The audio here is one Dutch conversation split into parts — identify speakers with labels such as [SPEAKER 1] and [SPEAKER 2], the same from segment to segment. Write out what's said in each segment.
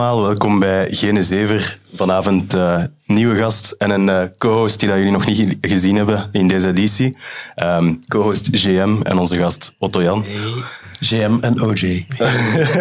[SPEAKER 1] allemaal, welkom bij Gene Zever. Vanavond uh, nieuwe gast en een uh, co-host die dat jullie nog niet gezien hebben in deze editie. Um, co-host GM en onze gast Otto Jan.
[SPEAKER 2] Hey. GM en OJ.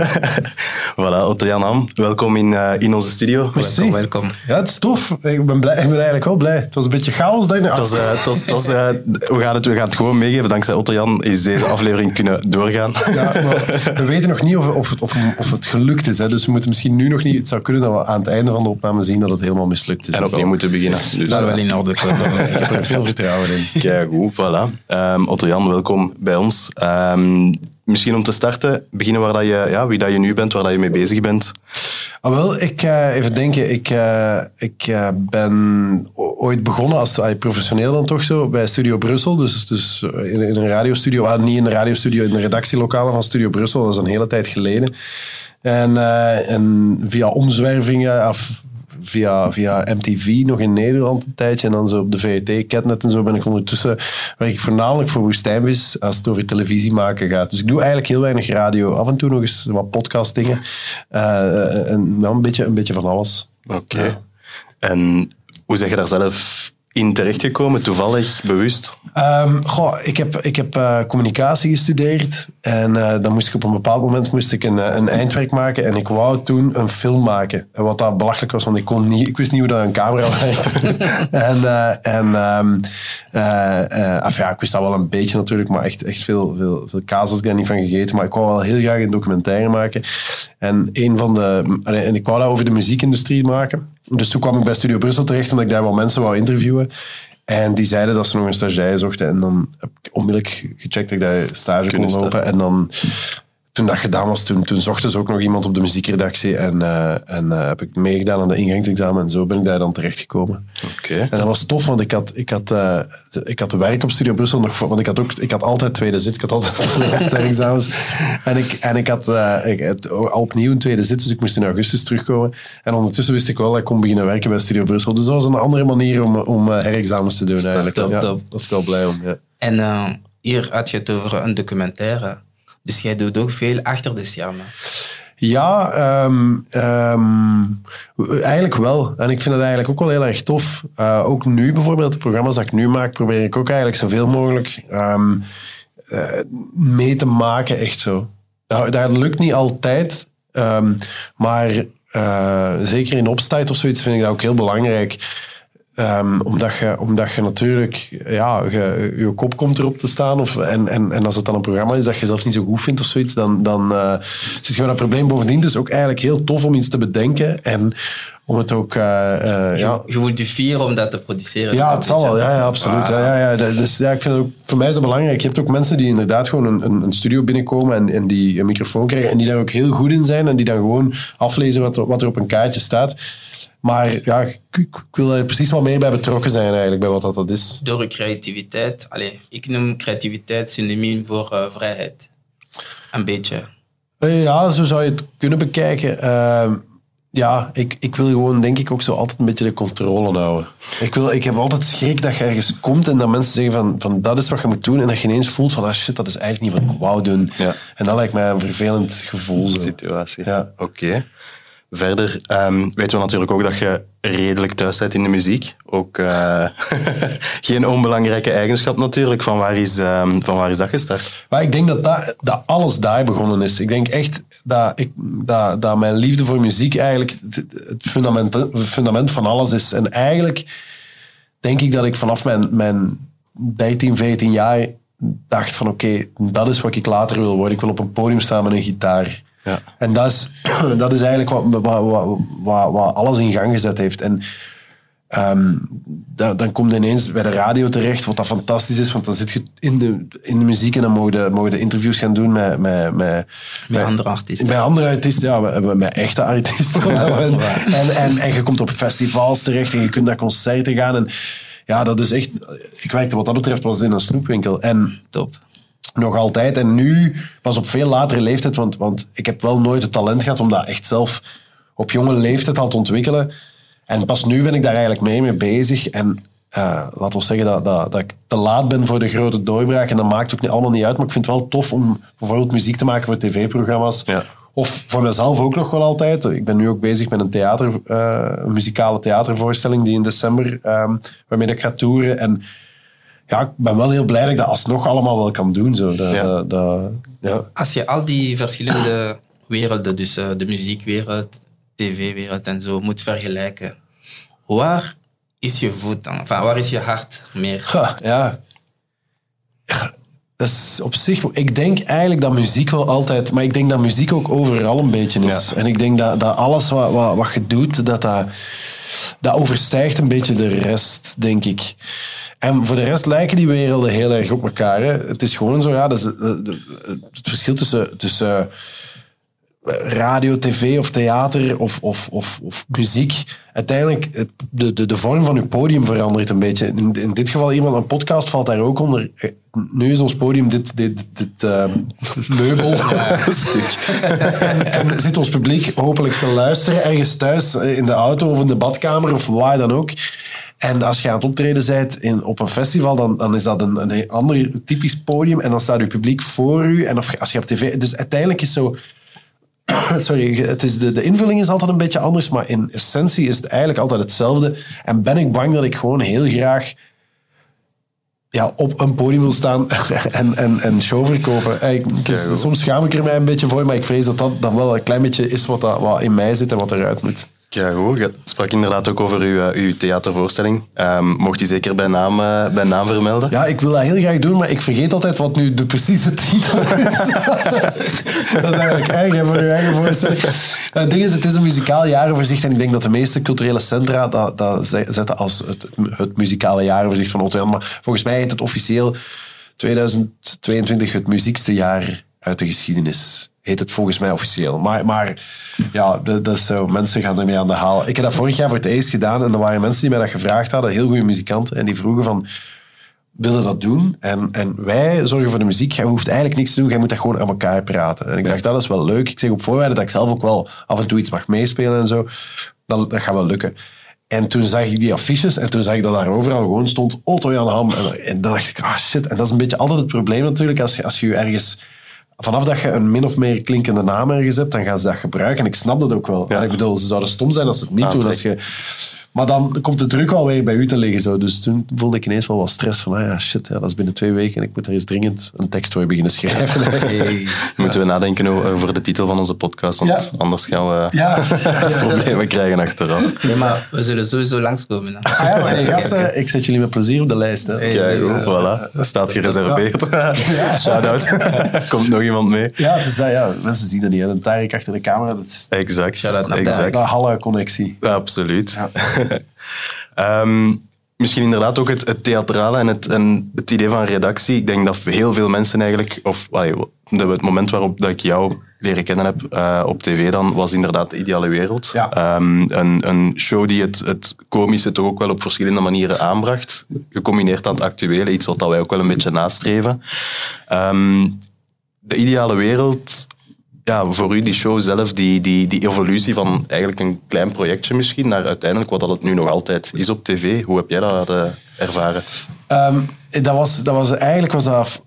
[SPEAKER 1] voilà, Otto Jan Ham, welkom in, uh, in onze studio.
[SPEAKER 2] Welkom, welkom. Ja, het is tof. Ik ben, blij, ik ben eigenlijk wel blij. Het was een beetje chaos, denk ik.
[SPEAKER 1] Het was, het was, het was, we, gaan het, we gaan het gewoon meegeven. Dankzij Otto Jan is deze aflevering kunnen doorgaan.
[SPEAKER 2] Ja, we weten nog niet of, of, het, of, of het gelukt is. Hè. Dus we moeten misschien nu nog niet... Het zou kunnen dat we aan het einde van de opname zien dat het helemaal mislukt is.
[SPEAKER 1] En opnieuw moeten beginnen.
[SPEAKER 2] Dus dat wel in orde dus ik heb er veel vertrouwen in.
[SPEAKER 1] Kijk, goed, voilà. Um, Otto Jan, welkom bij ons. Um, misschien om te starten, beginnen waar dat je, ja, wie dat je nu bent, waar dat je mee bezig bent.
[SPEAKER 2] Ah, wel, ik, uh, even denken. Ik, uh, ik uh, ben ooit begonnen als professioneel dan toch zo bij Studio Brussel. Dus, dus in, in een radiostudio. Ah, niet in de radiostudio, in de redactielokalen van Studio Brussel. Dat is een hele tijd geleden. En, en via omzwervingen, af, via, via MTV nog in Nederland een tijdje. En dan zo op de VRT, Catnet en zo ben ik ondertussen... Werk ik voornamelijk voor Woestijnvis als het over televisie maken gaat. Dus ik doe eigenlijk heel weinig radio. Af en toe nog eens wat podcastdingen. Uh, en dan een beetje, een beetje van alles.
[SPEAKER 1] Oké. Ja. En hoe zeg je daar zelf in terechtgekomen, toevallig, bewust?
[SPEAKER 2] Um, goh, ik heb, ik heb uh, communicatie gestudeerd en uh, dan moest ik op een bepaald moment moest ik een, eh, een eindwerk maken en ik wou toen een film maken. En wat dat belachelijk was, want ik, kon niet, ik wist niet hoe dat een camera werkte. en en um, af, ja, ik wist dat wel een beetje natuurlijk, maar echt, echt veel, veel, veel kaas had ik daar niet van gegeten. Maar ik wou wel heel graag een documentaire maken. En, een van de, en ik wou dat over de muziekindustrie maken. Dus toen kwam ik bij Studio Brussel terecht, omdat ik daar wel mensen wou interviewen. En die zeiden dat ze nog een stagiair zochten. En dan heb ik onmiddellijk gecheckt dat ik daar stage kon lopen. En dan toen dat gedaan was, toen, toen zochten ze ook nog iemand op de muziekredactie. En, uh, en uh, heb ik meegedaan aan de ingangsexamen. En zo ben ik daar dan terechtgekomen.
[SPEAKER 1] Okay.
[SPEAKER 2] En dat was tof, want ik had, ik had, uh, ik had werk op Studio Brussel nog voor, Want ik had, ook, ik had altijd tweede zit. Ik had altijd examens. En ik, en ik had ik, het, al opnieuw een tweede zit. Dus ik moest in augustus terugkomen. En ondertussen wist ik wel dat ik kon beginnen werken bij Studio Brussel. Dus dat was een andere manier om, om herexamens te doen
[SPEAKER 1] Stop,
[SPEAKER 2] eigenlijk.
[SPEAKER 1] Top,
[SPEAKER 2] ja,
[SPEAKER 1] top.
[SPEAKER 2] Was ik wel blij om. Ja.
[SPEAKER 3] En hier had je het over een documentaire. Dus jij doet ook veel achter de schermen.
[SPEAKER 2] Ja, um, um, eigenlijk wel. En ik vind het eigenlijk ook wel heel erg tof. Uh, ook nu bijvoorbeeld, de programma's dat ik nu maak, probeer ik ook eigenlijk zoveel mogelijk um, uh, mee te maken, echt zo. Dat, dat lukt niet altijd, maar uh, zeker in opstijd of zoiets vind ik dat ook heel belangrijk. Um, omdat, je, omdat je natuurlijk, ja, je, je kop komt erop te staan. Of, en, en, en als het dan een programma is dat je zelf niet zo goed vindt of zoiets, dan, dan uh, zit je met een probleem. Bovendien het is ook eigenlijk heel tof om iets te bedenken. En om het ook... Uh, uh, ja.
[SPEAKER 3] Je voelt je fier om dat te produceren.
[SPEAKER 2] Ja, het zal wel. Ja, ja absoluut. Ja, ja, ja. Dus ja, ik vind het ook, voor mij is het belangrijk. Je hebt ook mensen die inderdaad gewoon een, een, een studio binnenkomen en, en die een microfoon krijgen en die daar ook heel goed in zijn en die dan gewoon aflezen wat, wat er op een kaartje staat. Maar ja, ik, ik, wil er precies wat meer bij betrokken zijn eigenlijk, bij wat dat, dat is.
[SPEAKER 3] Door uw creativiteit. Allez, ik noem creativiteit synoniem voor uh, vrijheid. Een beetje.
[SPEAKER 2] Uh, ja, zo zou je het kunnen bekijken. Uh, ja, ik, ik wil gewoon, denk ik, ook zo altijd een beetje de controle houden. Ik, wil, ik heb altijd schrik dat je ergens komt en dat mensen zeggen van, van dat is wat je moet doen. En dat je ineens voelt van, ah shit, dat is eigenlijk niet wat ik wou doen.
[SPEAKER 1] Ja.
[SPEAKER 2] En dat lijkt mij een vervelend gevoel. Zo.
[SPEAKER 1] Situatie.
[SPEAKER 2] Ja.
[SPEAKER 1] Oké. Okay. Verder um, weten we natuurlijk ook dat je redelijk thuis bent in de muziek. Ook uh, geen onbelangrijke eigenschap natuurlijk. Van waar is, um, van waar is dat gestart?
[SPEAKER 2] Maar ik denk dat, dat, dat alles daar begonnen is. Ik denk echt dat, ik, dat, dat mijn liefde voor muziek eigenlijk het, fundament, fundament van alles is. En eigenlijk denk ik dat ik vanaf mijn, mijn 13, 14 jaar dacht van oké, dat is wat ik later wil worden. Ik wil op een podium staan met een gitaar.
[SPEAKER 1] Ja.
[SPEAKER 2] En dat is, dat is eigenlijk wat, wat, wat, wat, wat alles in gang gezet heeft. En um, dan, dan komt je ineens bij de radio terecht, wat dat fantastisch is, want dan zit je in de, in de muziek en dan mogen je, mogen je interviews gaan doen met, met, met,
[SPEAKER 3] met andere artiesten.
[SPEAKER 2] Met andere artiesten, ja, met, met echte artiesten. Ja, en, en, en, en je komt op festivals terecht en je kunt naar concerten gaan. En ja, dat is echt... Ik werkte wat dat betreft was in een snoepwinkel. En
[SPEAKER 3] Top
[SPEAKER 2] nog altijd. En nu, pas op veel latere leeftijd, want, want ik heb wel nooit het talent gehad om dat echt zelf op jonge leeftijd al te ontwikkelen. En pas nu ben ik daar eigenlijk mee, mee bezig. En uh, laten we zeggen dat, dat, dat ik te laat ben voor de grote doorbraak. En dat maakt ook niet, allemaal niet uit. Maar ik vind het wel tof om bijvoorbeeld muziek te maken voor tv-programma's.
[SPEAKER 1] Ja.
[SPEAKER 2] Of voor mezelf ook nog wel altijd. Ik ben nu ook bezig met een, theater, eh, een muzikale theatervoorstelling die in december, ehm, waarmee ik ga toeren. En ja, ik ben wel heel blij dat ik dat alsnog allemaal wel kan doen. Zo. Dat,
[SPEAKER 1] Ja.
[SPEAKER 2] dat- ja.
[SPEAKER 3] Als je al die verschillende werelden, dus eh, de muziekwereld, tv-wereld en zo, moet vergelijken, waar is je voet dan? Enfin, waar is je hart meer?
[SPEAKER 2] Ja. Ja, Dat is op zich... Ik denk eigenlijk dat muziek wel altijd... Maar ik denk dat muziek ook overal een beetje is.
[SPEAKER 1] Ja.
[SPEAKER 2] En ik denk dat, dat alles wat, wat, wat je doet, dat, dat, dat overstijgt een beetje de rest, denk ik. En voor de rest lijken die werelden heel erg op elkaar. Hè. Het is gewoon zo, ja, dat is, eh, het verschil tussen... tussen radio, tv of theater of, of, of, of muziek. Uiteindelijk, het, de, de, de vorm van uw podium verandert een beetje. In, in dit geval, iemand, een podcast valt daar ook onder. Eh, Nu is ons podium dit, dit, dit eh, meubelstuk. en, en zit ons publiek hopelijk te luisteren, ergens thuis eh, in de auto of in de badkamer of waar dan ook. En als je aan het optreden bent in, op een festival, dan, dan is dat een, een ander typisch podium. En dan staat uw publiek voor u. En of, als je op tv... Dus uiteindelijk is zo... Sorry, het is de, de invulling is altijd een beetje anders, maar in essentie is het eigenlijk altijd hetzelfde. En ben ik bang dat ik gewoon heel graag ja, op een podium wil staan en, en, en show verkopen. Eh, ik- is- soms schaam ik er mij een beetje voor, maar ik vrees dat dat, dat wel een klein beetje is wat, dat, wat in mij zit en wat eruit moet.
[SPEAKER 1] Ja, goed. Je sprak inderdaad ook over uw, eh, uw theatervoorstelling. Ehm, mocht die zeker bij naam, eh, bij naam vermelden?
[SPEAKER 2] Ja, ik wil dat heel graag doen, maar ik vergeet altijd wat nu de precieze titel is. dat is eigenlijk erg hè, voor je eigen voorstelling. Het ding is, het is een muzikaal jaaroverzicht en ik denk dat de meeste culturele centra dat, dat ze- zetten als het, het muzikale jaaroverzicht van Otto. Maar volgens mij heet het officieel 2022 het muziekste jaar uit de geschiedenis. Heet het volgens mij officieel. Maar, maar ja, dat, dat is zo. Mensen gaan ermee aan de haal. Ik heb dat vorig jaar voor het eerst gedaan en er waren mensen die mij dat gevraagd hadden, heel goede muzikanten, en die vroegen van willen dat doen. En, en wij zorgen voor de muziek. Jij hoeft eigenlijk niks te doen. Jij moet dat gewoon aan elkaar praten. En ik dacht, dat is wel leuk. Ik zeg op voorwaarde dat ik zelf ook wel af en toe iets mag meespelen en zo. Dat, dat gaat wel lukken. En toen zag ik die affiches en toen zag ik dat daar overal gewoon stond Otto Jan Ham. En, en dan dacht ik, ah shit. En dat is een beetje altijd het probleem natuurlijk. Als je, als je je ergens... Vanaf dat je een min of meer klinkende naam ergens hebt, dan gaan ze dat gebruiken. En ik snap dat ook wel.
[SPEAKER 1] Ja.
[SPEAKER 2] Ik bedoel, ze zouden stom zijn als ze het niet doen. Als je, maar dan komt de druk wel weer bij u te liggen. Zo. Dus toen voelde ik ineens wel wat stress van, ah ja, shit, ja, dat is binnen twee weken en ik moet er eens dringend een tekst voor beginnen schrijven. Hey.
[SPEAKER 1] Moeten we nadenken over de titel van onze podcast, want
[SPEAKER 2] Ja.
[SPEAKER 1] anders gaan we
[SPEAKER 2] Ja.
[SPEAKER 1] problemen krijgen achteraf.
[SPEAKER 3] Nee, maar we zullen sowieso langskomen. hè.
[SPEAKER 2] Ah ja, maar hey, gasten, ik zet jullie met plezier op de lijst. Hè.
[SPEAKER 3] Hey.
[SPEAKER 1] Kijk,
[SPEAKER 3] dus,
[SPEAKER 1] voilà. Dat staat gereserveerd. Shout-out. Komt nog iemand mee?
[SPEAKER 2] Ja, het is dat, ja. Mensen zien dat niet. hè. Een Tarek achter de camera, dat is
[SPEAKER 1] Exact.
[SPEAKER 3] Shout-out naar
[SPEAKER 1] exact.
[SPEAKER 2] de Halle-connectie.
[SPEAKER 1] Absoluut. Ehm, misschien inderdaad ook het, het theatrale en het, en het idee van redactie. Ik denk dat heel veel mensen eigenlijk, of allee, het moment waarop dat ik jou leren kennen heb eh, op tv, dan was inderdaad de ideale wereld.
[SPEAKER 2] Ja.
[SPEAKER 1] Ehm, een, een show die het, het komische toch ook wel op verschillende manieren aanbracht. Gecombineerd aan het actuele, iets wat wij ook wel een beetje nastreven. Ehm, de ideale wereld ja, voor u, die show zelf, die, die, die evolutie van eigenlijk een klein projectje misschien, naar uiteindelijk wat dat het nu nog altijd is op tv. Hoe heb jij dat eh, ervaren?
[SPEAKER 2] Ehm, dat was, dat was eigenlijk was dat.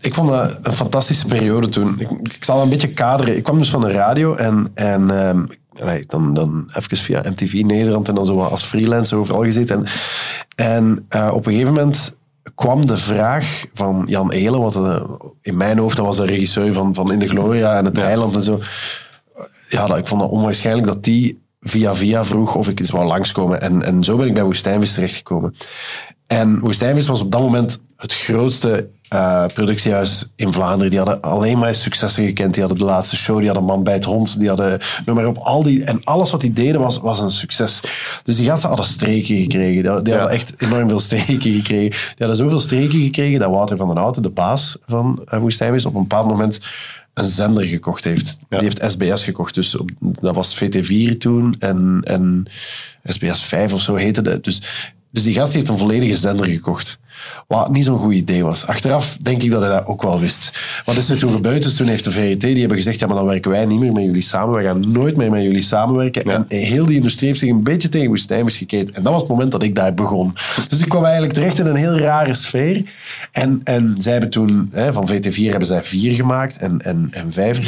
[SPEAKER 2] Ik vond dat een fantastische periode toen. Ik, ik zal een beetje kaderen. Ik kwam dus van de radio en, en allee, dan, dan even via MTV Nederland en dan zo als freelancer overal gezeten. En, en eh, op een gegeven moment kwam de vraag van Jan Elen, wat eh, in mijn hoofd dat was de regisseur van, van In de Gloria en het eiland en zo. Ja, dat, ik vond het onwaarschijnlijk dat die via via vroeg of ik eens wou langskomen. En, en zo ben ik bij Woestijnvis terechtgekomen. En Woestijnvis was op dat moment het grootste eh, productiehuis in Vlaanderen. Die hadden alleen maar successen gekend. Die hadden de laatste show, die hadden Man bij het Hond. Die hadden, noem maar op, al die, en alles wat die deden was, was een succes. Dus die gasten hadden streken gekregen. Die, hadden- die
[SPEAKER 1] Ja.
[SPEAKER 2] hadden echt enorm veel streken gekregen. Die hadden zoveel streken gekregen dat Wouter van den Houten, de baas van uh, Woestijnvis, op een bepaald moment een zender gekocht heeft.
[SPEAKER 1] Ja.
[SPEAKER 2] Die heeft SBS gekocht. Dus op, dat was VT4 toen en, en SBS 5 of zo heette dat. Dus Dus die gast heeft een volledige zender gekocht. Wat niet zo'n goed idee was. Achteraf denk ik dat hij dat ook wel wist. Wat is er toen gebeurd? Dus toen heeft de VRT, die hebben gezegd, ja, maar dan werken wij niet meer met jullie samen. We gaan nooit meer met jullie samenwerken. En heel die industrie heeft zich een beetje tegen Woestijnvis gekeken. En dat was het moment dat ik daar begon. Dus ik kwam eigenlijk terecht in een heel rare sfeer. En, en zij hebben toen, hè, van VT4 hebben zij vier gemaakt en, en, en vijf.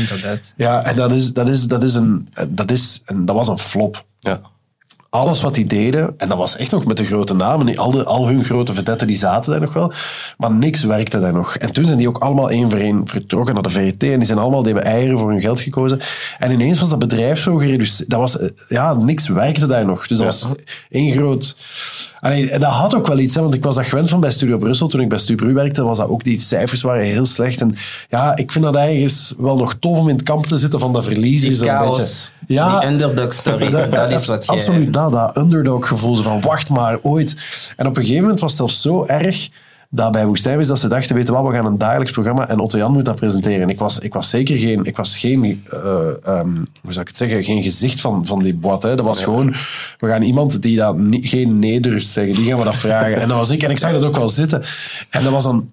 [SPEAKER 2] Ja, en dat, is, dat, is, dat, is een, dat, is een, dat was een flop
[SPEAKER 1] Ja.
[SPEAKER 2] Alles wat die deden, en dat was echt nog met de grote namen, al, de, al hun grote vedetten die zaten daar nog wel, maar niks werkte daar nog. En toen zijn die ook allemaal één voor één vertrokken naar de VRT en die zijn allemaal, die hebben eieren voor hun geld gekozen. En ineens was dat bedrijf zo gereduceerd, dat was, eh, ja, niks werkte daar nog. Dus dat was één groot... Allee, dat had ook wel iets, hè, want ik was dat gewend van bij Studio Brussel. Toen ik bij Stubru werkte, was dat ook, die cijfers waren heel slecht. En ja, ik vind dat ergens wel nog tof om in het kamp te zitten van dat verliezen.
[SPEAKER 3] Die chaos,
[SPEAKER 2] beetje. Ja,
[SPEAKER 3] die underdog story, dat, is wat jij...
[SPEAKER 2] Absoluut, dat, dat underdog gevoel. Van wacht maar, ooit. En op een gegeven moment was het zelfs zo erg dat bij Woestijnvis dat ze dachten, weet wat, we gaan een dagelijks programma en Otto Jan moet dat presenteren. En ik was, ik was zeker geen, ik was geen eh, ehm, hoe zou ik het zeggen, geen gezicht van, van die boîte. Hè. Dat was gewoon, we gaan iemand die dat niet, geen nee durft zeggen, die gaan we dat vragen. En dat was ik, en ik zag dat ook wel zitten. En dat was dan,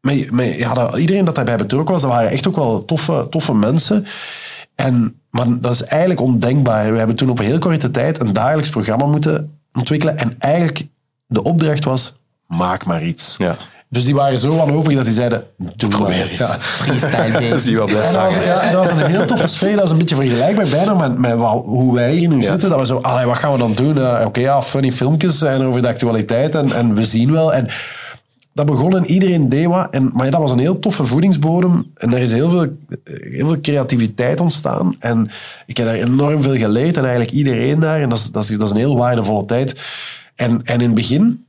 [SPEAKER 2] met, met, ja, dat, iedereen dat daarbij betrokken was, dat waren echt ook wel toffe, toffe mensen. En, maar dat is eigenlijk ondenkbaar. We hebben toen op een heel korte tijd een dagelijks programma moeten ontwikkelen. En eigenlijk de opdracht was, maak maar iets.
[SPEAKER 1] Ja.
[SPEAKER 2] Dus die waren zo wanhopig dat die zeiden, doe
[SPEAKER 1] Probeer
[SPEAKER 2] maar.
[SPEAKER 1] iets.
[SPEAKER 2] Ja.
[SPEAKER 3] Freestyle.
[SPEAKER 1] Zie wat blijft hangen.
[SPEAKER 2] ja, dat was een heel toffe sfeer. Dat is een beetje vergelijkbaar bijna met, met wat- hoe wij hier nu zitten. Dat we zo, allee, wat gaan we dan doen? Eh, Oké, ja, funny filmpjes en over de actualiteit en, en we zien wel. En dat begon en iedereen deed wat. En, maar ja, dat was een heel toffe voedingsbodem. En er is heel veel, heel veel creativiteit ontstaan. En ik heb daar enorm veel geleerd. En eigenlijk iedereen daar. En dat is, dat is, dat is een heel waardevolle tijd. En, en in het begin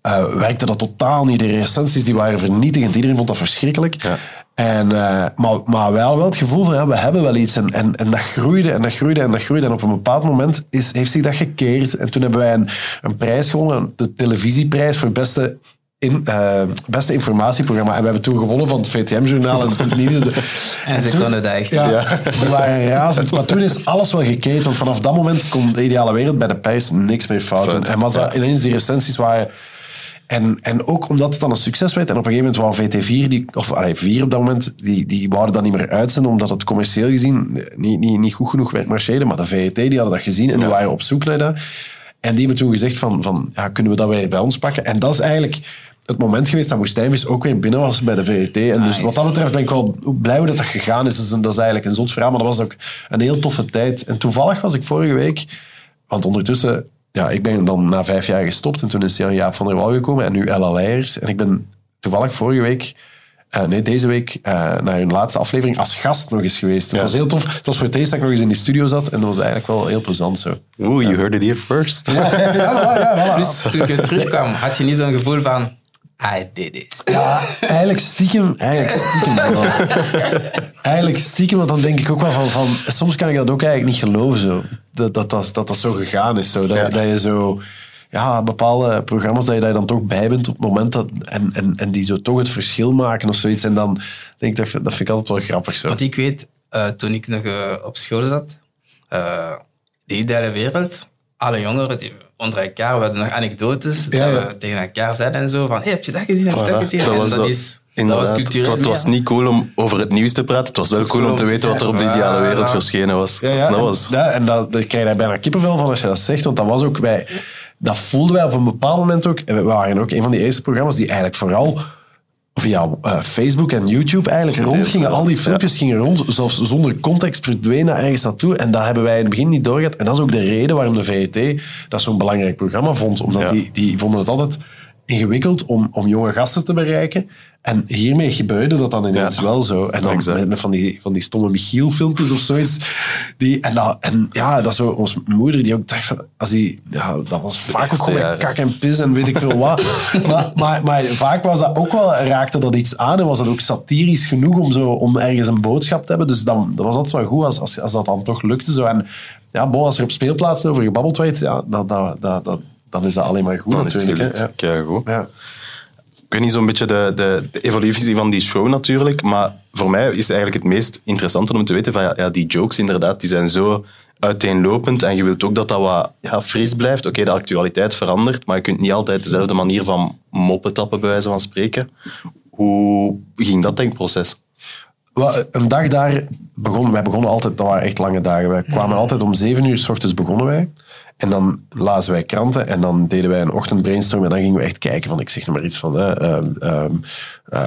[SPEAKER 2] eh, werkte dat totaal niet. De recensies die waren vernietigend. Iedereen vond dat verschrikkelijk.
[SPEAKER 1] Ja.
[SPEAKER 2] En, eh, maar, maar wel, wel het gevoel van, ja, we hebben wel iets. En, en, en dat groeide en dat groeide en dat groeide. En op een bepaald moment is, heeft zich dat gekeerd. En toen hebben wij een, een prijs gewonnen, de televisieprijs voor beste... In, eh, beste informatieprogramma. En we hebben toen gewonnen van het VTM-journaal en het nieuws.
[SPEAKER 3] En ze
[SPEAKER 2] toen-
[SPEAKER 3] konden dat echt.
[SPEAKER 2] ja, die waren razend. Maar toen is alles wel gekeken. Want vanaf dat moment kon de ideale wereld bij de pijs niks meer fout doen. En was dat ineens die recensies waren... En, en ook omdat het dan een succes werd. En op een gegeven moment wou VT4, die, of allee, 4 op dat moment, die, die wouden dat niet meer uitzenden. Omdat het commercieel gezien niet, niet, niet goed genoeg werd marcheerde. Maar de VRT die hadden dat gezien en die waren op zoek naar dat. En die hebben toen gezegd van, van ja, kunnen we dat weer bij ons pakken? En dat is eigenlijk het moment geweest dat Woestijnvis ook weer binnen was bij de VRT. En dus wat dat betreft ben ik wel blij hoe dat, dat gegaan is. Dat is, een- dat is eigenlijk een zot verhaal, maar dat was ook een heel toffe tijd. En toevallig was ik vorige week, want ondertussen, ja, ik ben dan na vijf jaar gestopt en toen is Jan Jaap van der Wal gekomen en nu Ella Leijers. En ik ben toevallig vorige week, eh, nee, deze week, eh, naar hun laatste aflevering als gast nog eens geweest. Dat was heel tof. Het was voor het eerst dat ik nog eens in die studio zat en dat was eigenlijk wel heel plezant zo.
[SPEAKER 1] Oeh, you heard it here first.
[SPEAKER 2] Ja, ja, ja, voilà.
[SPEAKER 3] Dus toen je terugkwam, had je niet zo'n gevoel van... I did it.
[SPEAKER 2] Ja, eigenlijk stiekem, eigenlijk stiekem wel. Eigenlijk stiekem, want dan denk ik ook wel van, van soms kan ik dat ook eigenlijk niet geloven zo. Dat dat, dat, dat, dat zo gegaan is. Zo. Dat,
[SPEAKER 1] Ja.
[SPEAKER 2] dat je zo, ja, bepaalde programma's dat je daar dan toch bij bent op het moment dat, en, en, en die zo toch het verschil maken of zoiets. En dan denk ik, dat, dat vind ik altijd wel grappig zo.
[SPEAKER 3] Want ik weet, eh, toen ik nog eh, op school zat, eh de ideale wereld, alle jongeren die onder elkaar, we hadden nog anekdotes
[SPEAKER 2] Ja,
[SPEAKER 3] dat we tegen elkaar zeiden en zo van, hey, heb je dat gezien, heb je dat gezien?
[SPEAKER 1] dat
[SPEAKER 3] en
[SPEAKER 1] was
[SPEAKER 3] dat,
[SPEAKER 1] dat.
[SPEAKER 3] is, dat was cultureel
[SPEAKER 1] het, was niet cool om over het nieuws te praten. Het was wel
[SPEAKER 3] was
[SPEAKER 1] cool
[SPEAKER 3] cool
[SPEAKER 1] om te weten wat er op de ideale wereld verschenen was.
[SPEAKER 2] Ja, ja,
[SPEAKER 1] dat
[SPEAKER 2] en,
[SPEAKER 1] was...
[SPEAKER 2] ja, en dat, daar krijg je bijna kippenvel van als je dat zegt. Want dat was ook wij, dat voelden wij op een bepaald moment ook. En we waren ook een van die eerste programma's die eigenlijk vooral via eh, Facebook en YouTube eigenlijk rondgingen. Al die filmpjes gingen rond, zelfs zonder context verdwenen ergens naartoe. En dat hebben wij in het begin niet doorgehad. En dat is ook de reden waarom de VRT dat zo'n belangrijk programma vond. Omdat
[SPEAKER 1] Ja.
[SPEAKER 2] die, die vonden het altijd ingewikkeld om, om jonge gasten te bereiken. En hiermee gebeurde dat dan ineens
[SPEAKER 1] Ja.
[SPEAKER 2] wel zo. En dan met, met van, die, van die stomme Michiel-filmpjes of zoiets. Die, en, dat, en ja, dat zo onze moeder die ook dacht van... Als die, ja, dat was vaak ook met
[SPEAKER 1] jaren.
[SPEAKER 2] kak en pis en weet ik veel wat. maar, maar, maar vaak was dat ook wel, raakte dat iets aan en was dat ook satirisch genoeg om, zo, om ergens een boodschap te hebben. Dus dan, dat was altijd wel goed als, als, als dat dan toch lukte. Zo. En ja, bon, als er op speelplaatsen over gebabbeld werd, ja, dat, dat, dat, dat, dan is dat alleen maar goed
[SPEAKER 1] Dan is het
[SPEAKER 2] natuurlijk.
[SPEAKER 1] gelukt. Ja, goed.
[SPEAKER 2] Ja.
[SPEAKER 1] Ik weet niet zo'n beetje de, de, de evolutie van die show natuurlijk, maar voor mij is eigenlijk het meest interessante om te weten van ja, ja, die jokes inderdaad, die zijn zo uiteenlopend en je wilt ook dat dat wat ja, fris blijft. Oké, de actualiteit verandert, maar je kunt niet altijd dezelfde manier van moppen tappen, bij wijze van spreken. Hoe ging dat denkproces?
[SPEAKER 2] Wel, Een dag daar begon, wij begonnen altijd, dat waren echt lange dagen. Wij kwamen altijd om zeven uur s ochtends begonnen wij. En dan lazen wij kranten en dan deden wij een ochtend brainstorm en dan gingen we echt kijken van, ik zeg nog maar iets van, hè, ehm, ehm, eh,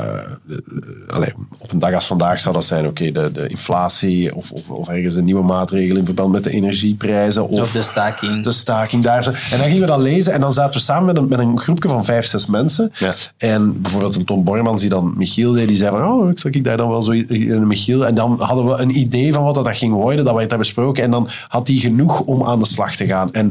[SPEAKER 2] allee, op een dag als vandaag zou dat zijn, oké, de, de inflatie of, of, of ergens een nieuwe maatregel in verband met de energieprijzen. Of,
[SPEAKER 3] Of de staking.
[SPEAKER 2] de staking daar. zo. En dan gingen we dat lezen en dan zaten we samen met een, met een groepje van vijf, zes mensen.
[SPEAKER 1] Ja.
[SPEAKER 2] En bijvoorbeeld een Tom Bormans die dan Michiel deed, die zei van, oh, ik zag ik daar dan wel zo in Michiel. En dan hadden we een idee van wat dat ging worden, dat we het hebben besproken. En dan had hij genoeg om aan de slag te gaan. En,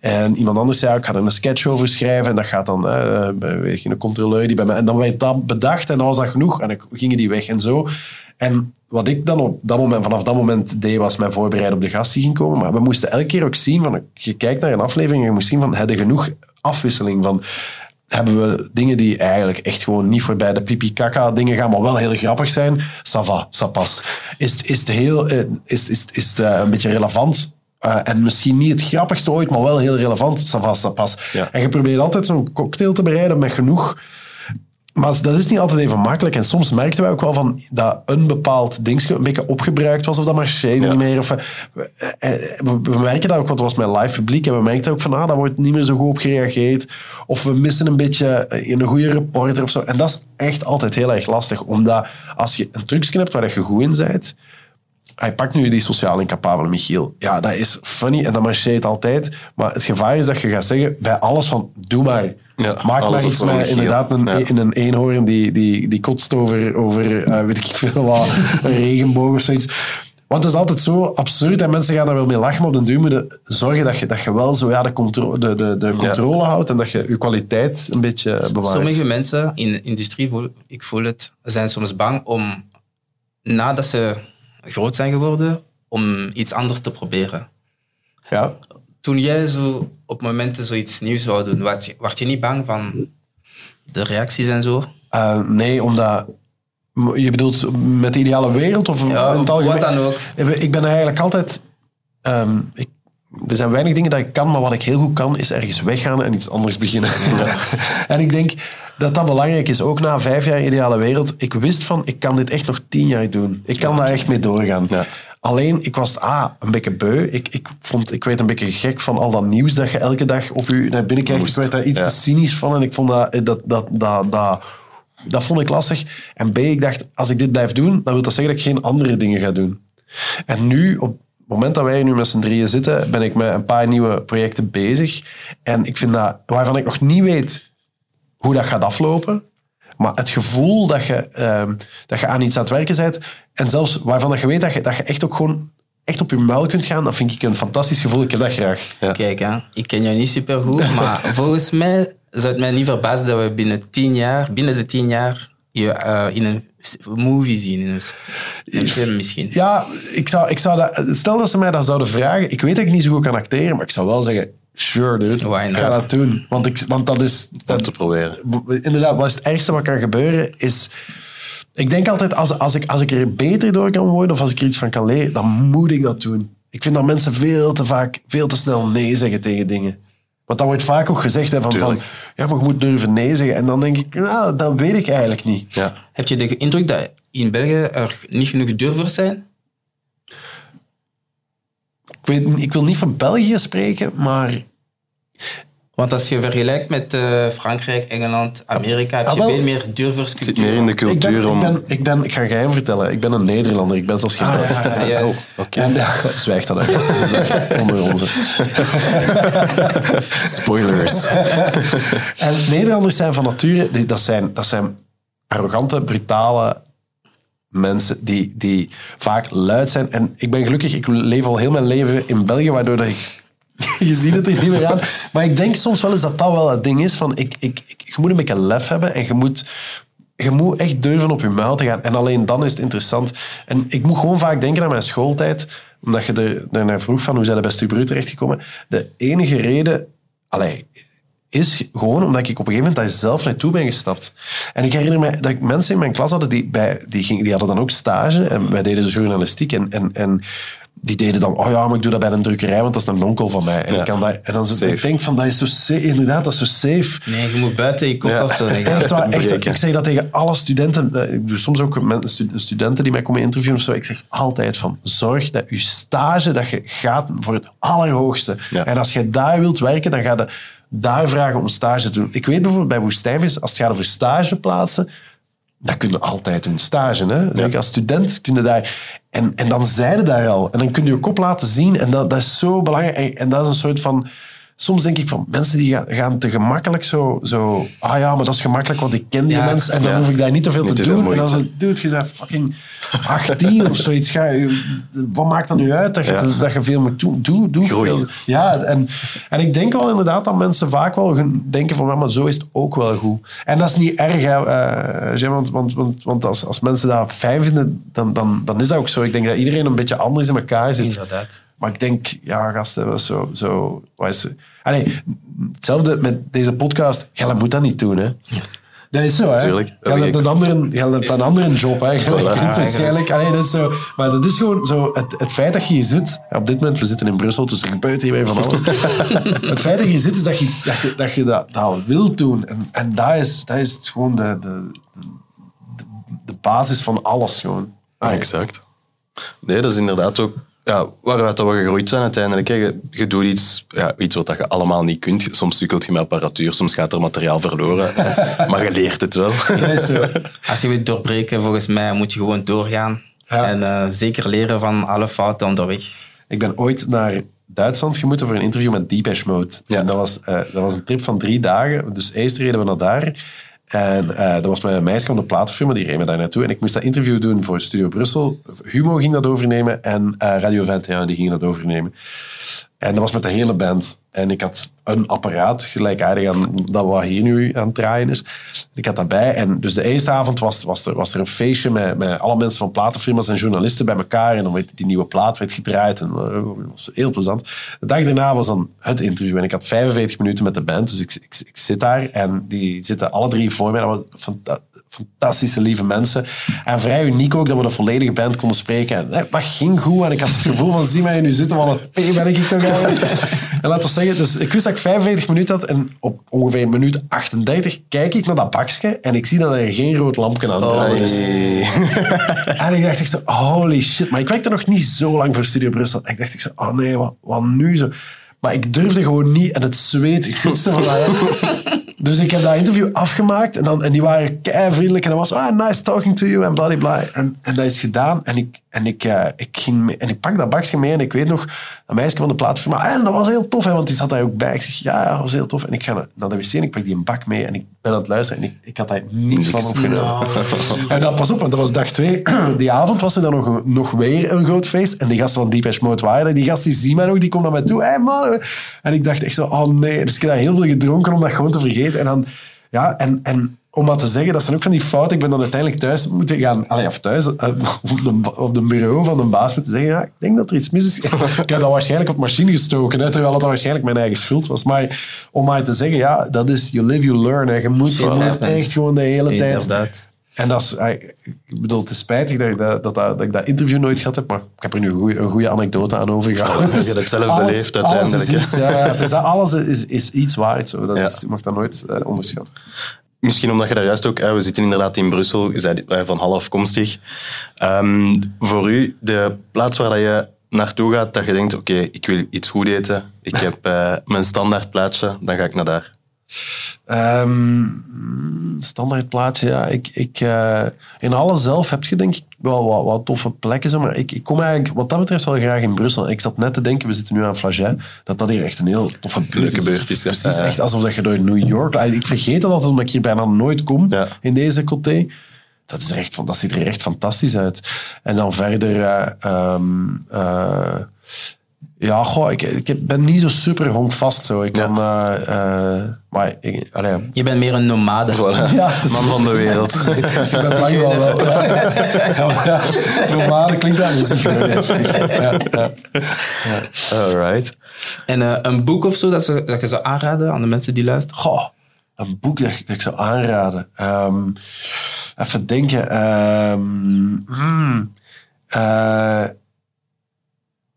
[SPEAKER 2] en iemand anders zei, ik ga er een sketch over schrijven. En dat gaat dan, eh, weet je, een controleur die bij mij... En dan werd dat bedacht en dan was dat genoeg. En dan gingen die weg en zo. En wat ik dan op dat moment, vanaf dat moment deed, was mij voorbereiden op de gast die ging komen. Maar we moesten elke keer ook zien, van, je kijkt naar een aflevering en je moest zien van, hebben genoeg afwisseling van hebben we dingen die eigenlijk echt gewoon niet voorbij de pipi kaka dingen gaan, maar wel heel grappig zijn. Ça va, ça passe. Is, is het heel, eh, is, is, is het eh, een beetje relevant? Eh, en misschien niet het grappigste ooit, maar wel heel relevant.
[SPEAKER 1] Ja.
[SPEAKER 2] En je probeert altijd zo'n cocktail te bereiden met genoeg maar dat is niet altijd even makkelijk. En soms merkten wij ook wel van dat een bepaald dingetje een beetje opgebruikt was of dat marcheerde
[SPEAKER 1] Ja.
[SPEAKER 2] niet meer. Of, eh, we, we merken dat ook, want het was met live publiek. En we merkten ook van, ah, daar wordt niet meer zo goed op gereageerd. Of we missen een beetje eh, een goede reporter of zo. En dat is echt altijd heel erg lastig. Omdat als je een trucje hebt waar je goed in bent, hij pakt nu die sociaal incapabele Michiel. Ja, dat is funny en dat marcheert altijd. Maar het gevaar is dat je gaat zeggen bij alles van, doe maar.
[SPEAKER 1] Ja,
[SPEAKER 2] Maak maar iets met
[SPEAKER 1] Michiel.
[SPEAKER 2] inderdaad een,
[SPEAKER 1] Ja.
[SPEAKER 2] in een eenhoorn die, die, die kotst over, over eh, weet ik veel wat, een regenboog of zoiets. Want het is altijd zo absurd en mensen gaan daar wel mee lachen, maar op den duur moet je zorgen dat je, dat je wel zo ja, de, contro de, de, de controle houdt en dat je je kwaliteit een beetje bewaart.
[SPEAKER 3] Sommige mensen in de industrie, voel, ik voel het, zijn soms bang om, nadat ze groot zijn geworden, om iets anders te proberen.
[SPEAKER 2] Ja.
[SPEAKER 3] Toen jij zo op momenten zoiets nieuws wou doen, werd je, werd je niet bang van de reacties en zo?
[SPEAKER 2] Eh, nee, omdat... Je bedoelt met de ideale wereld? Of
[SPEAKER 3] Ja,
[SPEAKER 2] in het
[SPEAKER 3] of
[SPEAKER 2] algemeen?
[SPEAKER 3] wat dan ook.
[SPEAKER 2] Ik ben eigenlijk altijd... ehm, ik, er zijn weinig dingen dat ik kan, maar wat ik heel goed kan, is ergens weggaan en iets anders beginnen. en ik denk dat dat belangrijk is. Ook na vijf jaar ideale wereld. Ik wist van, ik kan dit echt nog tien jaar doen. Ik kan daar echt mee doorgaan.
[SPEAKER 1] Ja.
[SPEAKER 2] Alleen, ik was ah, een beetje beu. Ik, ik, vond, ik werd een beetje gek van al dat nieuws dat je elke dag op je naar binnen krijgt.
[SPEAKER 1] Moest.
[SPEAKER 2] Ik werd daar iets
[SPEAKER 1] Ja.
[SPEAKER 2] te cynisch van en ik vond dat, dat, dat, dat, dat, dat vond ik lastig. En B, ik dacht, als ik dit blijf doen, dan wil dat zeggen dat ik geen andere dingen ga doen. En nu, op het moment dat wij nu met z'n drieën zitten, ben ik met een paar nieuwe projecten bezig. En ik vind dat, waarvan ik nog niet weet hoe dat gaat aflopen, maar het gevoel dat je, ehm, dat je aan iets aan het werken bent, en zelfs waarvan dat je weet dat je, dat je echt ook gewoon echt op je muil kunt gaan, dat vind ik een fantastisch gevoel. Ik heb dat graag.
[SPEAKER 1] Ja.
[SPEAKER 3] Kijk, hè, ik ken jou niet super goed, maar volgens mij zou het mij niet verbazen dat we binnen tien jaar, binnen de tien jaar, je eh, in een movie zien. In een film misschien.
[SPEAKER 2] Ja, ik zou, ik zou dat, stel dat ze mij dat zouden vragen. Ik weet dat ik niet zo goed kan acteren, maar ik zou wel zeggen, sure dude,
[SPEAKER 3] Why not?
[SPEAKER 2] ga dat doen. Want, ik, want dat is...
[SPEAKER 1] Om te proberen.
[SPEAKER 2] inderdaad, wat is het ergste wat kan gebeuren, is... Ik denk altijd, als, als, ik, als ik er beter door kan worden, of als ik er iets van kan leren, dan moet ik dat doen. Ik vind dat mensen veel te vaak, veel te snel nee zeggen tegen dingen. Want dat wordt vaak ook gezegd, hè, van, van ja, maar je moet durven nee zeggen. En dan denk ik, nou, dat weet ik eigenlijk niet.
[SPEAKER 1] Ja.
[SPEAKER 3] Heb je de indruk dat in België er niet genoeg durvers zijn?
[SPEAKER 2] Ik, weet, ik wil niet van België spreken, maar
[SPEAKER 3] Want als je vergelijkt met eh, Frankrijk, Engeland, Amerika, heb
[SPEAKER 2] Ah,
[SPEAKER 3] je veel meer durvers
[SPEAKER 1] Het zit meer in de
[SPEAKER 2] ik ben,
[SPEAKER 1] cultuur
[SPEAKER 2] ik, ben, ik ben, ik ga geheim vertellen, ik ben een Nederlander, ik ben zelfs geen Belg.
[SPEAKER 3] ja, ja.
[SPEAKER 1] Oh, oké.
[SPEAKER 2] En ja, zwijg dat uit. Onder onze.
[SPEAKER 1] Spoilers.
[SPEAKER 2] En Nederlanders zijn van nature, dat zijn, dat zijn arrogante, brutale mensen die, die vaak luid zijn. En ik ben gelukkig, ik leef al heel mijn leven in België, waardoor dat ik... Je ziet het er niet meer aan. Maar ik denk soms wel eens dat dat wel het ding is. Van ik, ik, ik, je moet een beetje lef hebben en je moet, je moet echt durven op je muil te gaan. En alleen dan is het interessant. En ik moet gewoon vaak denken aan mijn schooltijd. Omdat je er, daarnaar vroeg van hoe zijn de beste Brut terechtgekomen. De enige reden... Allee, is gewoon omdat ik op een gegeven moment daar zelf naartoe ben gestapt. En ik herinner me dat ik mensen in mijn klas hadden die, bij, die, ging, die hadden dan ook stage en wij deden de journalistiek. En, en, en die deden dan, oh ja, maar ik doe dat bij een drukkerij, want dat is een onkel van mij. En,
[SPEAKER 1] Ja.
[SPEAKER 2] ik, kan dat, en dan zo, ik denk van, dat is zo safe, inderdaad, dat is zo safe.
[SPEAKER 3] Nee, je moet buiten je kop
[SPEAKER 1] Ja.
[SPEAKER 3] zo.
[SPEAKER 2] Echt waar, echt,
[SPEAKER 1] Breken.
[SPEAKER 2] ik zeg dat tegen alle studenten. eh, Ik doe soms ook studenten die mij komen interviewen of zo. Ik zeg altijd van, zorg dat je stage, dat je gaat voor het allerhoogste.
[SPEAKER 1] Ja.
[SPEAKER 2] En als je daar wilt werken, dan ga je daar vragen om stage te doen. Ik weet bijvoorbeeld bij Woestijnvis, als het gaat over stageplaatsen, dat kun je altijd doen, stage. Hè? Als student kun je daar... En, en dan je daar al. En dan kun je je kop laten zien. En dat, dat is zo belangrijk. En, en dat is een soort van... Soms denk ik van, mensen die gaan, gaan te gemakkelijk zo, zo... Ah ja, maar dat is gemakkelijk, want ik ken die
[SPEAKER 3] Ja,
[SPEAKER 2] mensen. En dan
[SPEAKER 1] ja.
[SPEAKER 2] hoef ik daar niet te veel
[SPEAKER 1] Niet
[SPEAKER 2] te
[SPEAKER 1] te veel
[SPEAKER 2] doen. En dan zo, dude, je bent fucking 18 of zoiets. Ga, je- wat maakt dat nu uit dat je,
[SPEAKER 1] Ja.
[SPEAKER 2] dat je veel moet doen? Doe, doe veel. Ja, en, en ik denk wel inderdaad dat mensen vaak wel gaan denken van, maar zo is het ook wel goed. En dat is niet erg, hè, eh, want, want, want, want als, als mensen dat fijn vinden, dan, dan, dan is dat ook zo. Ik denk dat iedereen een beetje anders in elkaar zit.
[SPEAKER 3] Inderdaad.
[SPEAKER 2] Maar ik denk, ja, gasten, dat is zo... zo wat is, Allee, hetzelfde met deze podcast. Jij moet dat niet doen, hè. Dat is zo, hè.
[SPEAKER 1] Tuurlijk,
[SPEAKER 2] Jij hebt een andere, jij hebt een andere job, hè.
[SPEAKER 1] Voilà.
[SPEAKER 2] waarschijnlijk... Allee, dat is zo... Maar dat is gewoon zo... Het, het feit dat je hier zit... Op dit moment, we zitten in Brussel, dus er gebeurt hier weer van alles. het feit dat je hier zit, is dat je dat, je, dat, je dat, dat wilt doen. En, en dat, is, dat is gewoon de, de, de, de basis van alles, gewoon.
[SPEAKER 1] Ah, exact. Nee, dat is inderdaad ook ja, waaruit dat we gegroeid zijn uiteindelijk. Hè. Je, je doet iets, ja, iets wat dat je allemaal niet kunt. Soms sukkelt je met apparatuur, soms gaat er materiaal verloren. maar je leert het wel.
[SPEAKER 2] Is zo.
[SPEAKER 3] Als je wilt doorbreken, volgens mij moet je gewoon doorgaan.
[SPEAKER 2] Ja.
[SPEAKER 3] En eh, zeker leren van alle fouten onderweg.
[SPEAKER 2] Ik ben ooit naar Duitsland gemoeten voor een interview met Deepesh Mode.
[SPEAKER 1] Ja.
[SPEAKER 2] En dat was, eh, dat was een trip van drie dagen. Dus eerst reden we naar daar. En eh, dat was met meisje van de platenfirma, die reed me daar naartoe. En ik moest dat interview doen voor Studio Brussel. Humo ging dat overnemen en eh, Radio 21 die ging dat overnemen. En dat was met de hele band. En ik had een apparaat, gelijkaardig aan dat wat hier nu aan het draaien is. Ik had dat bij. En dus de eerste avond was, was, er, was er een feestje met, met alle mensen van platenfirma's en journalisten bij elkaar. En dan werd die nieuwe plaat werd gedraaid. En eh, was heel plezant. De dag daarna was dan het interview. En ik had 45 minuten met de band. Dus ik, ik, ik zit daar en die zitten alle drie voor mij. Dat waren fanta- fantastische, lieve mensen. En vrij uniek ook dat we de volledige band konden spreken. En dat ging goed. En ik had het gevoel van, zie mij nu zitten. Wat een ben ik toch En laten we zeggen, dus ik wist dat ik 45 minuten had. En op ongeveer minuut 38 kijk ik naar dat bakje. En ik zie dat er geen rood lampje aan het is. En ik dacht ik zo, holy shit. Maar ik werkte nog niet zo lang voor Studio Brussel. En ik dacht ik zo, oh nee, wat, wat nu zo? Maar ik durfde gewoon niet en het zweet gutste van mij. Dus ik heb dat interview afgemaakt en, dan, en die waren kei vriendelijk. En dan was ah, nice talking to you en bladibla. En, en dat is gedaan. En ik, en ik, eh, ik ging mee, en ik pak dat bakje mee en ik weet nog, een meisje van de plaatfirma, en dat was heel tof, hè, want die zat daar ook bij. Ik zeg, ja, dat was heel tof. En ik ga naar- de wc en ik pak die een bak mee en ik ben aan het luisteren en ik, ik had daar niets van opgenomen. En dan, pas op, want dat was dag twee. Die avond was er dan nog, nog weer een groot feest. En die gasten van Deepesh Mode waren. Die gast die zien mij nog, die komt naar mij toe. Hey man. En ik dacht echt zo, oh nee. Dus ik heb daar heel veel gedronken om dat gewoon te vergeten. En dan, ja, en, en om maar te zeggen, dat zijn ook van die fouten. Ik ben dan uiteindelijk thuis moeten gaan, allee, of thuis, eh, op de, op de bureau van de baas moeten zeggen, ja, ik denk dat er iets mis is. ik heb dat waarschijnlijk op machine gestoken, hè, terwijl het waarschijnlijk mijn eigen schuld was. Maar om maar te zeggen, ja, dat is, you live, you learn. Hè. Je moet, je moet echt gewoon de hele tijd... En dat is, ah, ik bedoel, het is spijtig dat ik dat, dat, dat ik dat interview nooit gehad heb, maar ik heb er nu een goede anekdote aan overgehouden.
[SPEAKER 1] je hebt zelf
[SPEAKER 2] Alles-
[SPEAKER 1] beleefd
[SPEAKER 2] alles
[SPEAKER 1] uiteindelijk,
[SPEAKER 2] Is
[SPEAKER 1] hè.
[SPEAKER 2] iets, ja, het is, alles is, is iets waard. Zo. Dat
[SPEAKER 1] Ja.
[SPEAKER 2] is, je mag dat nooit eh, onderschatten.
[SPEAKER 1] Misschien omdat je daar juist ook... We zitten inderdaad in Brussel. Je zei van half afkomstig. Ehm, voor u, de plaats waar je naartoe gaat, dat je denkt, oké, ik wil iets goed eten. Ik heb eh, mijn standaard plaatsje, dan ga ik naar daar.
[SPEAKER 2] Ehm, standaard plaatje, ja. Ik, ik, eh, in alle zelf heb je denk ik wel wat, wat toffe plekken, zeg maar ik, ik kom eigenlijk wat dat betreft wel graag in Brussel. Ik zat net te denken, we zitten nu aan Flaget, dat dat hier echt een heel toffe buurt
[SPEAKER 1] Leuke buurt is, ja.
[SPEAKER 2] Precies,
[SPEAKER 1] Ja.
[SPEAKER 2] echt alsof dat je door New York... Ik vergeet dat altijd, omdat ik hier bijna nooit kom,
[SPEAKER 1] Ja.
[SPEAKER 2] in deze coté. Dat, is echt, dat ziet er echt fantastisch uit. En dan verder... ehm, eh, ja, goh, ik, ik ben niet zo super honkvast. Zo. Ik kan... eh, eh, maar ik, allee,
[SPEAKER 3] Je bent meer een nomade.
[SPEAKER 1] Voilà.
[SPEAKER 2] Ja, is-
[SPEAKER 1] Man van de wereld.
[SPEAKER 2] ik ben lang wel wel. Ja, normaal klinkt dat muziek. Ja, ja.
[SPEAKER 1] Alright.
[SPEAKER 3] En eh, een boek of zo dat, ze, dat je zou aanraden aan de mensen die luisteren?
[SPEAKER 2] Goh, een boek dat, ik- dat ik zou aanraden. Ehm, even denken. ehm, hmm, eh,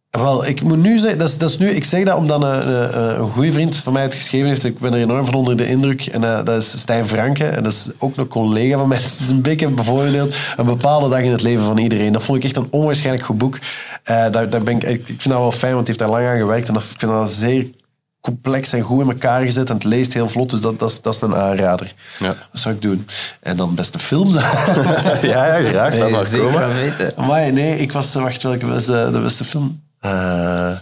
[SPEAKER 2] Wel, ik moet nu zeggen, dat is, dat is nu, ik zeg dat omdat een, een, een goede vriend van mij het geschreven heeft. Ik ben er enorm van onder de indruk. En eh, dat is Stijn Franke. En dat is ook een collega van mij. Het is een beetje bijvoorbeeld een bepaalde dag in het leven van iedereen. Dat vond ik echt een onwaarschijnlijk goed boek. Eh, daar, daar ben ik, ik vind dat wel fijn, want hij heeft daar lang aan gewerkt. En dat, ik vind dat zeer complex en goed in elkaar gezet. En het leest heel vlot, dus dat, dat, is, dat is een aanrader.
[SPEAKER 1] Ja.
[SPEAKER 2] Wat zou ik doen? En dan beste films.
[SPEAKER 1] ja, ja, graag. Dat
[SPEAKER 3] Nee,
[SPEAKER 1] mag
[SPEAKER 3] zeker
[SPEAKER 1] komen.
[SPEAKER 3] weten.
[SPEAKER 2] Maar nee, ik was... Wacht, welke was de, de beste film? Eh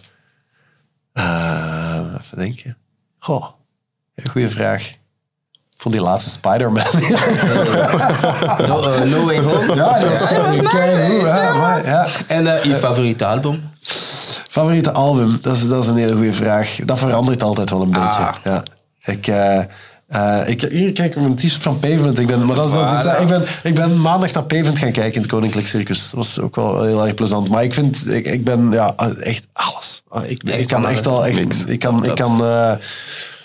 [SPEAKER 2] eh, even denken. Goh, goede vraag. Vond die laatste Spider-Man...
[SPEAKER 3] No, eh, no Way Home.
[SPEAKER 2] ja, keigoed. keigoed, ja, maar, ja.
[SPEAKER 3] En eh, je favoriete album?
[SPEAKER 2] Favoriete album? Dat is, dat is een hele goede vraag. Dat verandert altijd wel een beetje.
[SPEAKER 3] Ah.
[SPEAKER 2] Ja. Ik, eh, ik, hier, kijk, mijn t-shirt van Pavement. Ik ben, maar dat is, dat is iets-
[SPEAKER 3] Voilà.
[SPEAKER 2] ik, ben, ik ben maandag naar Pavement gaan kijken in het Koninklijk Circus. Dat was ook wel heel erg plezant. Maar ik vind, ik, ik ben ja, echt alles. Ah, Ik, ik kan echt al, echt, ik kan, ik kan eh,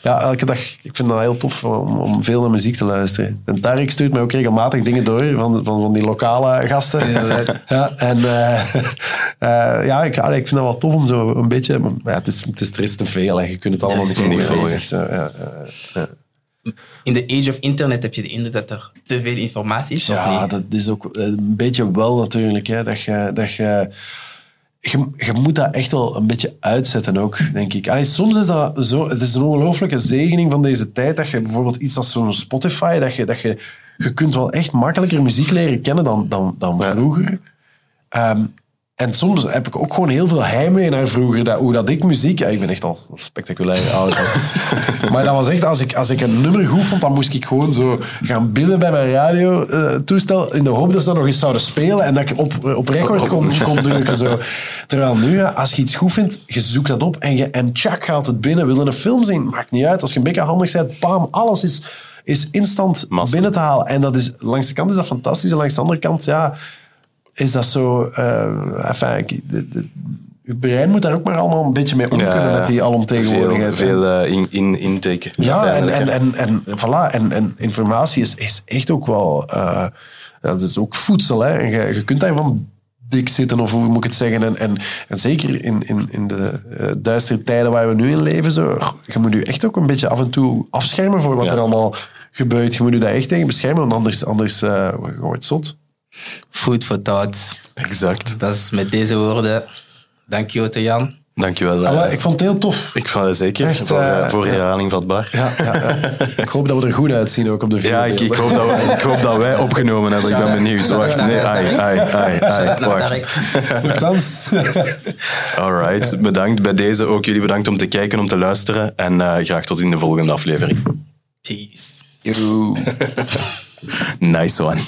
[SPEAKER 2] ja, elke dag, ik vind dat heel tof om, om veel naar muziek te luisteren. En Tarek stuurt mij ook regelmatig dingen door van, van, van die lokale gasten. ja, en eh, ja, ik, ik vind dat wel tof om zo een beetje, maar ja, het, is, het, is, er is te veel en je kunt het allemaal
[SPEAKER 3] is
[SPEAKER 2] niet volgen. ja, ja, ja.
[SPEAKER 3] In de age of internet heb je de indruk dat er te veel informatie is? of
[SPEAKER 2] Ja,
[SPEAKER 3] niet?
[SPEAKER 2] dat is ook eh, een beetje wel natuurlijk. Hè, dat je, dat je, je, je moet dat echt wel een beetje uitzetten ook, denk ik. Allee, soms is dat zo... Het is een ongelooflijke zegening van deze tijd dat je bijvoorbeeld iets als zo'n Spotify, dat je, dat je... Je kunt wel echt makkelijker muziek leren kennen dan, dan, dan vroeger. Ehm, en soms heb ik ook gewoon heel veel heimwee naar vroeger. Dat, hoe dat ik muziek... Ja, ik ben echt al spectaculair oud. maar dat was echt... Als ik, als ik een nummer goed vond, dan moest ik gewoon zo gaan binnen bij mijn radiotoestel in de hoop dat ze dat nog eens zouden spelen en dat ik op, op record kon, kon drukken. Zo. Terwijl nu, als je iets goed vindt, je zoekt dat op en, je, en tjak gaat het binnen. Wil je een film zien? Maakt niet uit. Als je een beetje handig bent, bam, alles is, is instant
[SPEAKER 1] Massa.
[SPEAKER 2] binnen te halen. En dat is, langs de kant is dat fantastisch en langs de andere kant, ja is dat zo... eh enfin, de, de, je brein moet daar ook maar allemaal een beetje mee om kunnen met die alomtegenwoordigheid.
[SPEAKER 1] Veel, veel eh, in, in, inteken.
[SPEAKER 2] ja, en, en, en, en, voilà, en, en informatie is, is echt ook wel... eh, ja, dat is ook voedsel, hè. En je, je kunt daarvan dik zitten, of hoe moet ik het zeggen. En, en, en zeker in, in, in de duistere tijden waar we nu in leven, zo, je moet je echt ook een beetje af en toe afschermen voor wat
[SPEAKER 1] Ja.
[SPEAKER 2] er allemaal gebeurt. Je moet je daar echt tegen beschermen, want anders, anders wordt zot.
[SPEAKER 3] Food for thought.
[SPEAKER 1] Exact.
[SPEAKER 3] Dat is met deze woorden. Dank je, Otto Jan.
[SPEAKER 1] Dankjewel. eh,
[SPEAKER 2] Allee, ik vond het heel tof.
[SPEAKER 1] ik vond het zeker.
[SPEAKER 2] Echt,
[SPEAKER 1] voor, eh,
[SPEAKER 2] eh,
[SPEAKER 1] voor herhaling vatbaar.
[SPEAKER 2] Ja, ja, ja. Ik hoop dat we er goed uitzien ook op de video.
[SPEAKER 1] Ja, ik, ik, hoop dat wij, ik hoop dat wij opgenomen hebben. Ik ben benieuwd. Wacht, nee, ai, ai, ai, ai, wacht.
[SPEAKER 2] Nogthans.
[SPEAKER 1] Alright, bedankt bij deze. Ook jullie bedankt om te kijken, om te luisteren. En eh, graag tot in de volgende aflevering.
[SPEAKER 3] Peace.
[SPEAKER 1] Nice one.